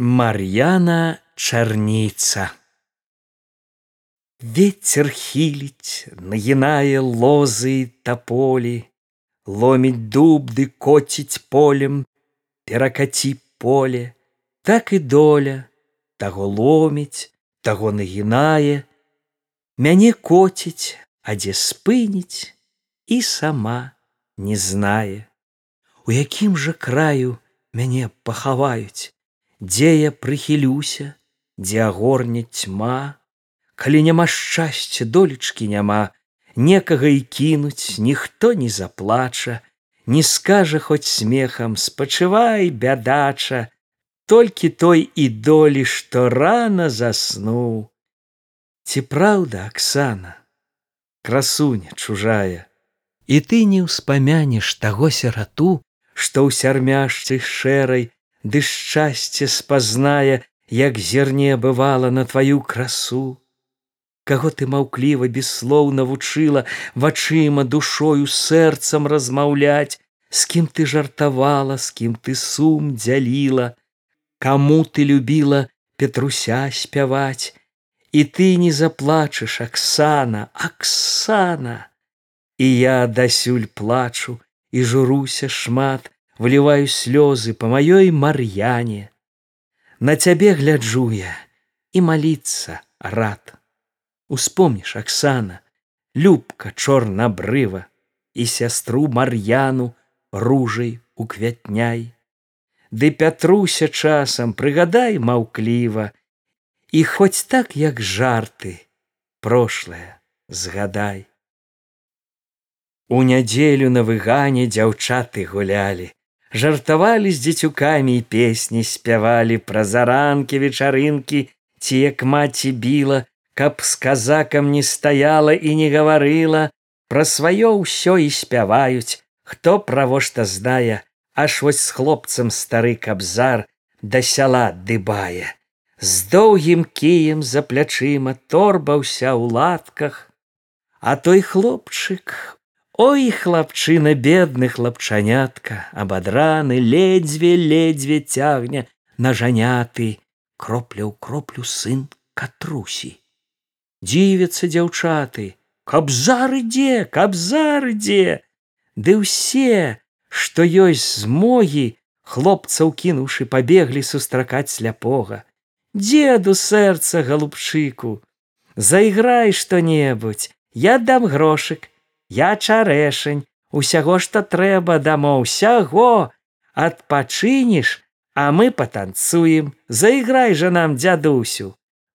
Мар'яна чарніца. Ветер хіліць, нагінае лозы таполі, ломіць дуб ды коціць полем, перакаці поле, так і доля, таго ломіць, таго нагінае, мяне коціць, а дзе спыніць і сама не знае, у якім жа краю мяне пахаваюць, дзе я прыхілюся, дзе агорне тьма, калі няма шчасця долечкі няма, некага і кінуць ніхто не заплача, не скажа хоць смехам спачывай бядача, толькі той і долі, што рана заснуў. Ці праўда, Аксана, красуня чужая, і ты не ўспамянеш таго сирату, што ў сярмяшцы шэрай ды шчасце спазнае, як зерне бывала на тваю красу. Каго ты маўкліва без слоў навучыла вачыма душою сэрцам размаўляць, з кім ты жартавала, з кім ты сум дзяліла, Каму ты любіла Петруся спяваць, І ты не заплачаш, Аксана, Аксана. І я дасюль плачу і журуся шмат, вліваю слёзы по маёй мар'яне на цябе гляджу я і маліцца рад. Успомніш аксана любка чорнабрыва і сястру мар'яну ружай уквятняй ды пятруся часам прыгадай маўкліва і хоць так як жарты прошлое згадай. У нядзелю на выгане дзяўчаты гулялі жартавалі з дзецюкамі і песні спявалі пра заранкі вечарынкі ці як маці біла каб з казакам не стаяла і не гаварыла пра сваё ўсё і спяваюць. Хто право што здае аж вось з хлопцам стары кабзар да сяла дыбае. З доўгім кіем за плячыма торба ўся ў латках а той хлопчык Ой, хлапчына бедны хлапчанятка, абадраны ледзьве ледзьве цягне на жаняты, кропля ў кроплю сын катрусі. Дзівяцца дзяўчаты, каб зары дзе, каб зары дзе, Ды ўсе, што ёсць змогі, хлопцаў кінуўшы пабеглі сустракаць сляпога. Дзеду сэрца галубчыку, Зайграй што-небудзь, я дам грошык, я чарэшань усяго што трэба дамо ўсяго адпачыніш а мы патанцуем. Зайграй жа нам дзядусю.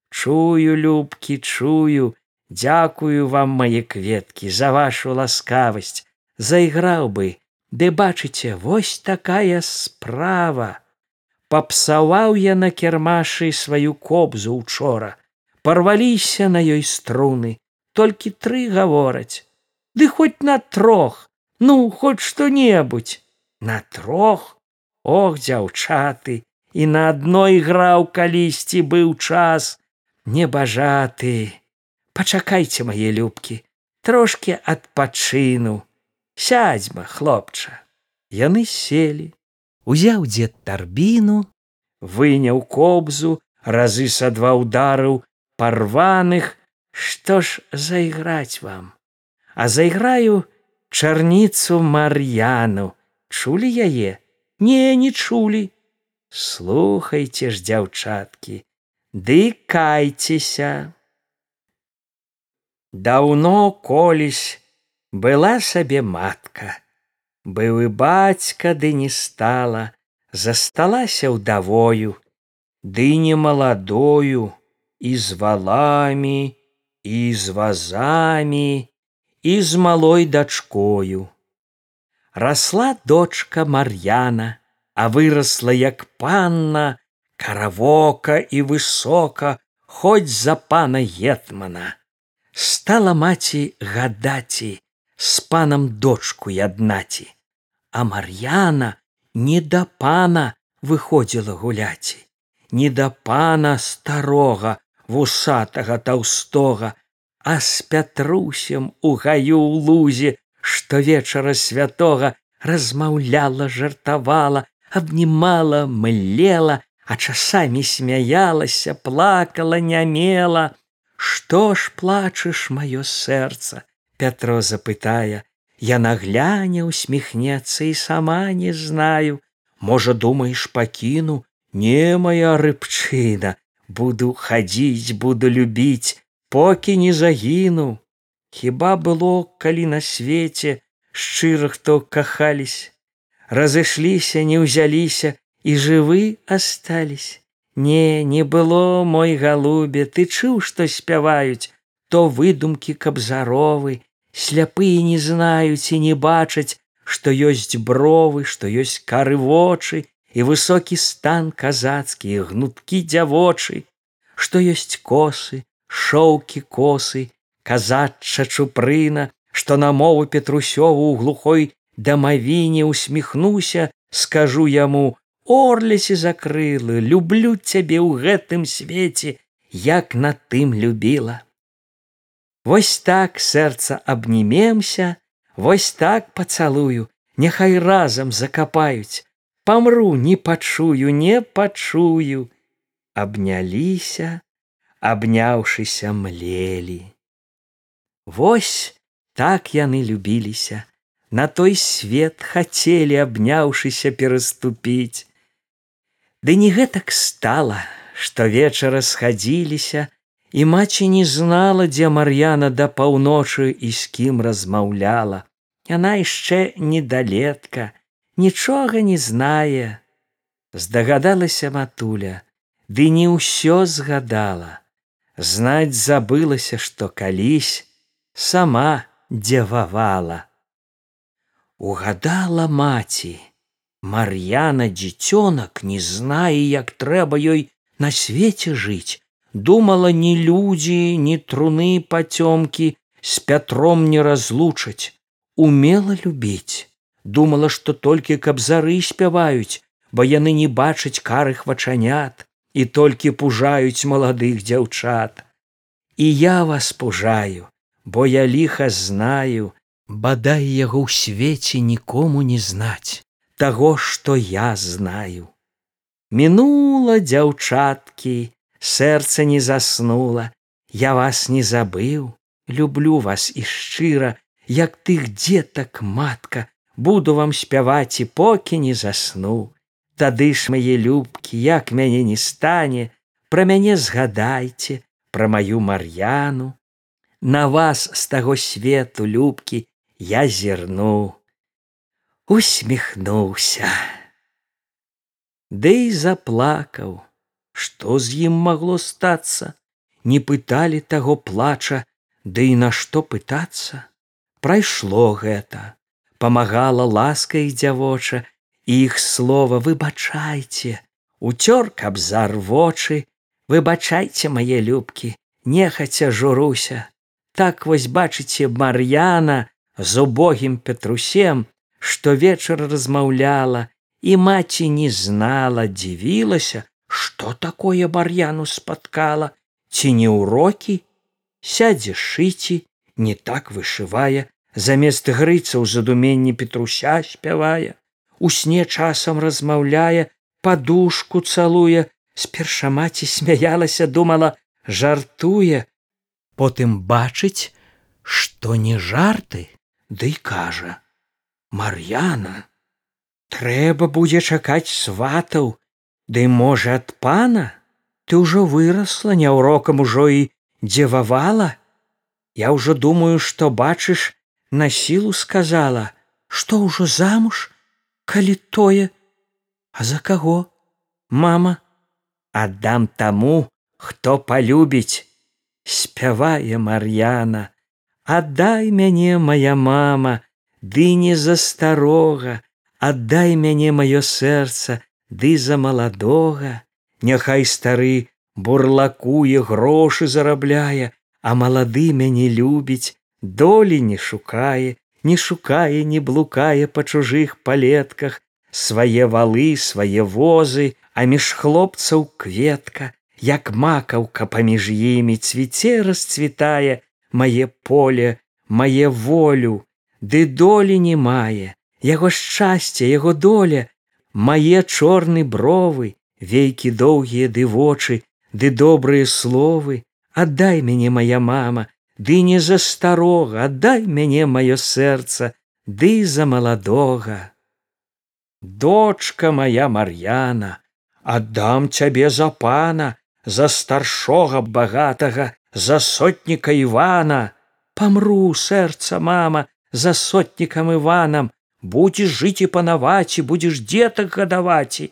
Чую любкі чую. Дзякую вам мае кветкі за вашу ласкавасць. Зайграў бы. Ды бачыце вось такая справа. Папсаваў я на кірмашы сваю кобзу учора парваліся на ёй струны. Толькі тры гавораць ды хоть на трох ну хоть что-небудзь на трох? Ох дзяўчаты і на адной граў калісьці быў час небажаты. Пачакайце мае любкі трошки адпачыну. Сядзьма хлопча. Яны селі узяў дзед тарбіну выняў кобзу разы са два удараў парваных. Што ж зайграць вам а зайграю чарніцу мар'яну. Чулі яе? Не не чулі. Слухайте ж дзяўчаткі ды кайцеся даўно колісь была сабе матка. Быў і бацька ды не стала засталася ўдавою ды не маладою і з валамі і з вазамі і з малой дачкою. Расла дочка Мар'яна, а вырасла як панна, каравока і высока, хоць за пана гетмана. Стала маці гадаці з панам дочку яднаці, А Мар'яна не да пана выходзіла гуляці, не да пана старога, вусатага таўстога, а с пятрусем у гаю ў лузе штовечара святога размаўляла жартавала обнімала млела а часамі смяялася, плакала, нямела. Што ж плачаш маё сэрца? Пятро запытая, Яна гляне усміхнецца і сама не знаю. Можа, думаеш, пакіну, не моя рыбчына, буду хадзіць, буду любіць, покі не загіну. Хіба было, калі на свеце шчыра хто кахались, разышліся, не ўзяліся і жывы астались. Не, не было мой галубе, ты чуў, што спяваюць, то выдумкі кабзаровы, сляпыя не знаюць і не бачаць, што ёсць бровы, што ёсць кары вочы і высокі стан казацкі гнуткі дзявочы, што ёсць косы, шоўкі косы, казачча чупрына, што на мову петрусёву ў глухой дамавіне усміхнуся, скажу яму: Орлесе закрылы, люблю цябе ў гэтым свеце, як на тым любіла. Вось так сэрца абнімемся, Вось так пацалую, няхай разам закапаюць, Памру, не пачую, не пачую, Абняліся, абняўшыся млелі. Вось так яны любіліся, На той свет хацелі, абняўшыся пераступіць. Ды не гэтак стала, што вечара схадзіліся, І маці не знала, дзе Мар'яна да паўночы і з кім размаўляла. Яна яшчэ недалетка, нічога не знае. Здагадалася матуля, ды не ўсё згадала. Знаць забылася, што калісь сама дзевавала. Угадала маці. Мар'яна дзіцёнак не знае, як трэба ёй на свеце жыць, думала ні людзі, ні труны пацёмкі з пятром не разлучаць, умела любіць, думала, што толькі каб зары спяваюць, бо яны не бачаць карых вачанят і толькі пужаюць маладых дзяўчат. І я вас пужаю, бо я ліха знаю, бадай яго ў свеце нікому не знаць таго, што я знаю. Мінула дзяўчаткі, сэрца не заснула, я вас не забыў, люблю вас і шчыра, як тых дзетак матка, буду вам спяваць і покі не засну. Тады ж мае любкі, як мяне не стане, пра мяне згадайце, пра маю мар'яну. На вас з таго свету любкі я зірну, усміхнуўся. Ды і заплакаў. Што з ім магло стацца? Не пыталі таго плача, ды і на што пытацца? Прайшло гэта, памагала ласка і дзявоча, іх слова выбачайце, уцёр кабзар вочы, выбачайце мае любкі, нехаця журуся. Так вось бачыце Мар'яна з убогім Петрусем, што вечар размаўляла, і маці не знала, дзівілася, Што такое бар'яну спаткала, ці не ўрокі, сядзе шыці, не так вышывае, замест грыцаў задуменні петруся спявае, у сне часам размаўляе, падушку цалуе, сперша маці смяялася, думала, жартуе, потым бачыць, што не жарты, ды кажа: Мар'яна, трэба будзе чакаць сватаў, Ды можа ад пана? Ты ўжо вырасла няўрокам ужо і дзевавала. Я ўжо думаю што бачыш на сілу сказала што ўжо замуж калі тое. А за каго? Мама. Аддам таму хто палюбіць спявае мар'яна. Аддай мяне моя мама ды не за старога. Аддай мяне маё сэрца ды за маладога, няхай стары бурлакуе грошы зарабляе, а малады мяне любіць, долі не шукае, не шукае, не блукае па чужых палетках, свае валы, свае возы, а між хлопцаў кветка, як макаўка паміж імі цвіце расцвітае мае поле, мае волю, ды долі не мае, яго шчасце, яго доля, мае чорны бровы вейкі доўгія ды вочы, ды добрыя словы, аддай мяне моя мама, ды не за старога, аддай мяне маё сэрца, ды за маладога. Дочка моя Мар'яна, аддам цябе за пана, за старшога багатага, за сотніка Івана, памру сэрца мама за сотнікам Іванам, будзеш жыць і панаваць і будзеш дзетак гадаваць.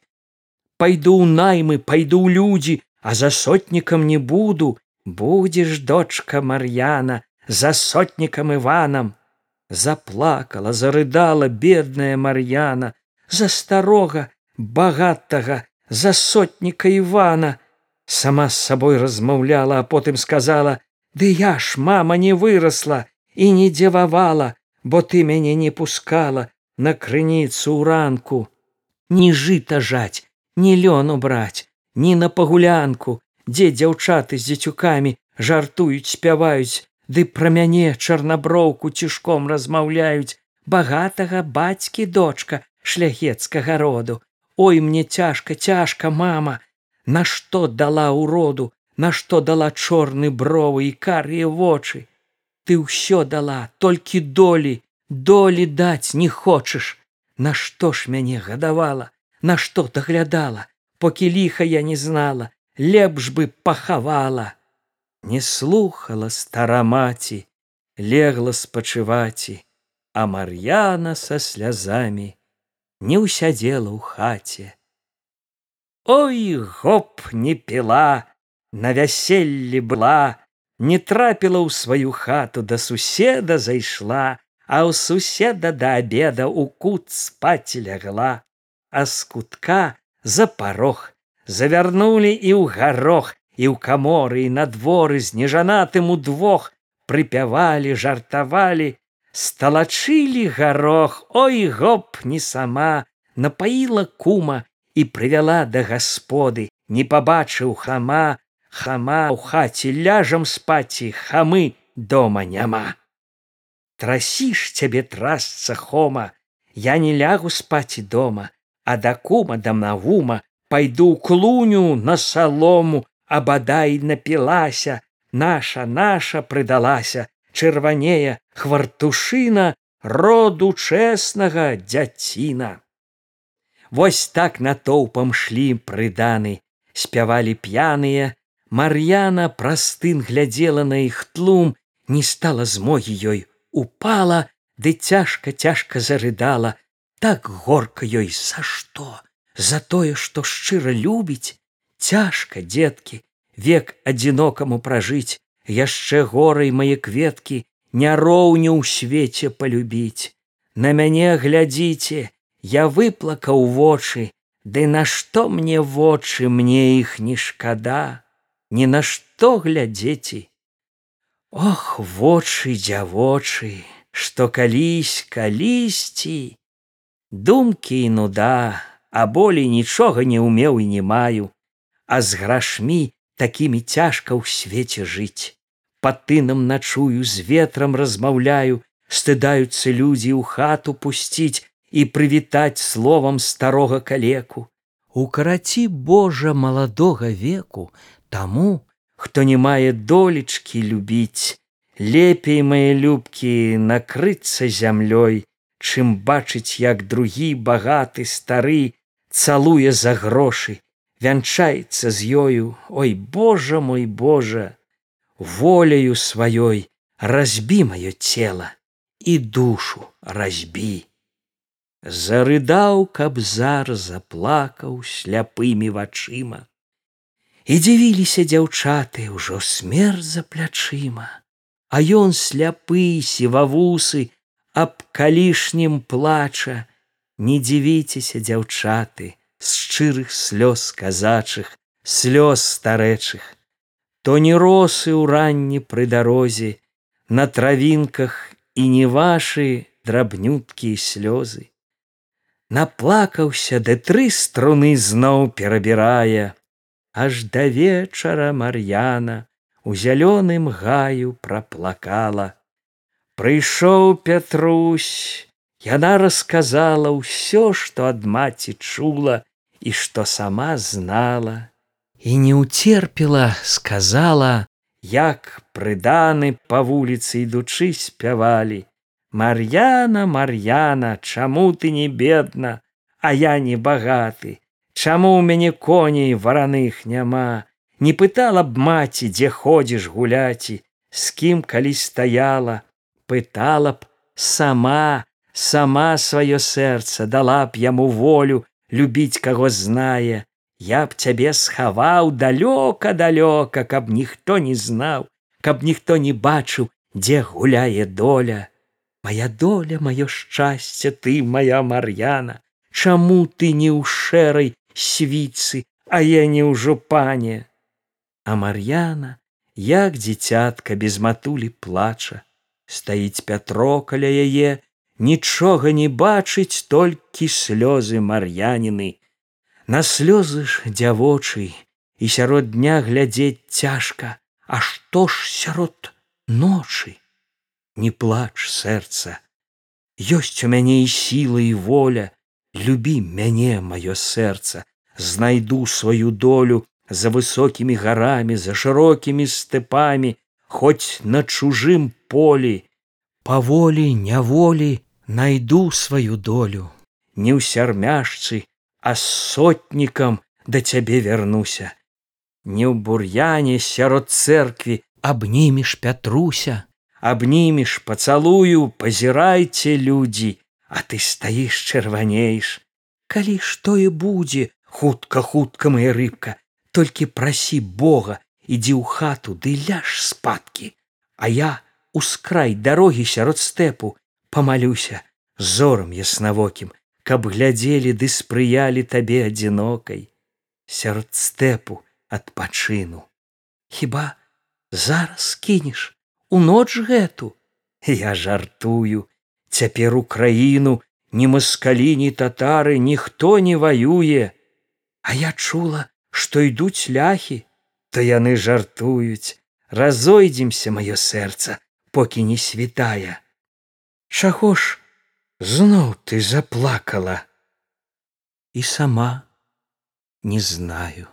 Пайду ў наймы, пайду ў людзі, а за сотнікам не буду, будзеш дочка Мар'яна за сотнікам Іванам. Заплакала, зарыдала бедная Мар'яна, за старога, багатага, за сотніка Івана. Сама з сабой размаўляла, а потым сказала: « Ды я ж мама не вырасла і не дзевавала, бо ты мяне не пускала на крыніцу ў ранку. Ні жыта жаць, ні лёну браць, ні на пагулянку, дзе дзяўчаты з дзецюкамі жартуюць, спяваюць, ды пра мяне чарнаброўку цішком размаўляюць, багатага бацькі дочка шляхецкага роду. Ой мне цяжка, цяжка, мама, Нашто дала ўроду, нашто дала чорны бровы і карыя вочы. Ты ўсё дала, толькі долі, долі даць не хочаш. Нашто ж мяне гадавала, Нашто даглядала, покі ліха я не знала, лепш бы пахавала. Не слухала стара маці, легла спачываці, а Мар'яна са слязамі не ўсядзела ў хаце. Ой гоп не піла, на вяселлі была, не трапіла ў сваю хату да суседа зайшла, а ў суседа да обеда у кут спаць лягла, а з кутка за парог завярнулі і ў гарох і ў каморы і на дворы з нежанатым удвох прыпявалі жартавалі сталачылі гарох ой гоп не сама напаіла кума і прывяла да гасподы, не пабачыў хама, хама ў хаце ляжам спаці хамы дома няма. Трасіш цябе трасца хома, я не лягу спаці дома, а да кума да навума пайду ў клуню на салому, а бадай напілася, наша наша прыдалася, чырванее хвартушына роду чэснага дзяціна. Вось так натоўпам шлі прыданы, спявалі п'яныя, Мар'яна простын глядзела на іх тлум, не стала змогі ёй, упала, ды цяжка цяжка зарыдала, так горка ёй за што, за тое, што шчыра любіць, цяжка дзеткі, век адзінокаму пражыць, яшчэ горай мае кветкі, няроўню ў свеце полюбіць. На мяне глядзіце, Я выплакаў вочы, Ды нашто мне вочы мне іх не шкада, Ні на што глядзеці. Ох, вочы дзявочы, што калісь калісьці, Думкі і нуда, а болей нічога не ўмеў і не маю, А з грашмі такімі цяжка ў свеце жыць. Па тынам начую з ветрам размаўляю, стыдаюцца людзі ў хату пусціць, і прывітаць словам старога калеку. Укараці Божа маладога веку таму, хто не мае долечкі любіць, лепей мае любкі накрыцца зямлёй, чым бачыць, як другі багаты стары цалуе за грошы, вянчаецца з ёю, ой Божа мой Божа, воляю сваёй разбі маё цела і душу разбі зарыдаў кабзар заплакаў сляпымі вачыма. І дзівіліся дзяўчаты ўжо смерць за плячыма. А ён сляпы сівавусы аб калішнім плача не дзівіцеся дзяўчаты з шчырых слёз казачых слёз старэчых. То не росы ў ранні пры дарозе на травінках і не вашы драбнюткія слёзы. Наплакаўся ды тры струны зноў перабірае. Аж да вечара мар'яна у зялёным гаю праплакала. Прыйшоў пятрусь яна расказала ўсё што ад маці чула і што сама знала. І не уцерпела сказала як прыданы па вуліцы ідучы спявалі. Мар'яна мар'яна чаму ты не бедна? А я не багаты. Чаму ў мяне коней вараных няма? Не пытала б маці дзе ходзіш гуляці з кім калі стаяла. Пытала б сама сама сваё сэрца дала б яму волю любіць каго знае. Я б цябе схаваў далёка далёка каб ніхто не знаў каб ніхто не бачыў дзе гуляе доля. Моя доля маё шчасце ты моя мар'яна. Чаму ты не ў шэрай свіцы а я не ўжо пане а мар'яна як дзіцятка без матулі плача. Стаіць пятро каля яе нічога не бачыць толькі слёзы мар'яніны. На слёзы ж дзявочы і сярод дня глядзець цяжка а што ж сярод ночы? Не плач сэрца. Ёсць у мяне і сіла і воля. Любі мяне маё сэрца. Знайду сваю долю за высокімі гарамі за шырокімі стэпамі хоць на чужым полі паволі няволі найду сваю долю. Не ў сярмяшцы а сотнікам да цябе вярнуся не ў бур'яне сярод церкві абнімеш пятруся абнімеш пацалую пазірайце людзі а ты стаіш чырванееш калі што і будзе хутка хутка моя рыбка толькі прасі бога ідзі ў хату ды ляж спадкі а я ускрай дарогі сярод стэпу памалюся зорам яснавокім каб глядзелі ды спрыялі табе адзінокай сярод стэпу адпачыну. Хіба зараз кінеш у ноч гэту? Я жартую. Цяпер у краіну ні маскалі ні татары ніхто не ваюе. А я чула што ідуць ляхі то яны жартуюць. Разойдземся маё сэрца покі не святая. Чаго ж зноў ты заплакала. І сама не знаю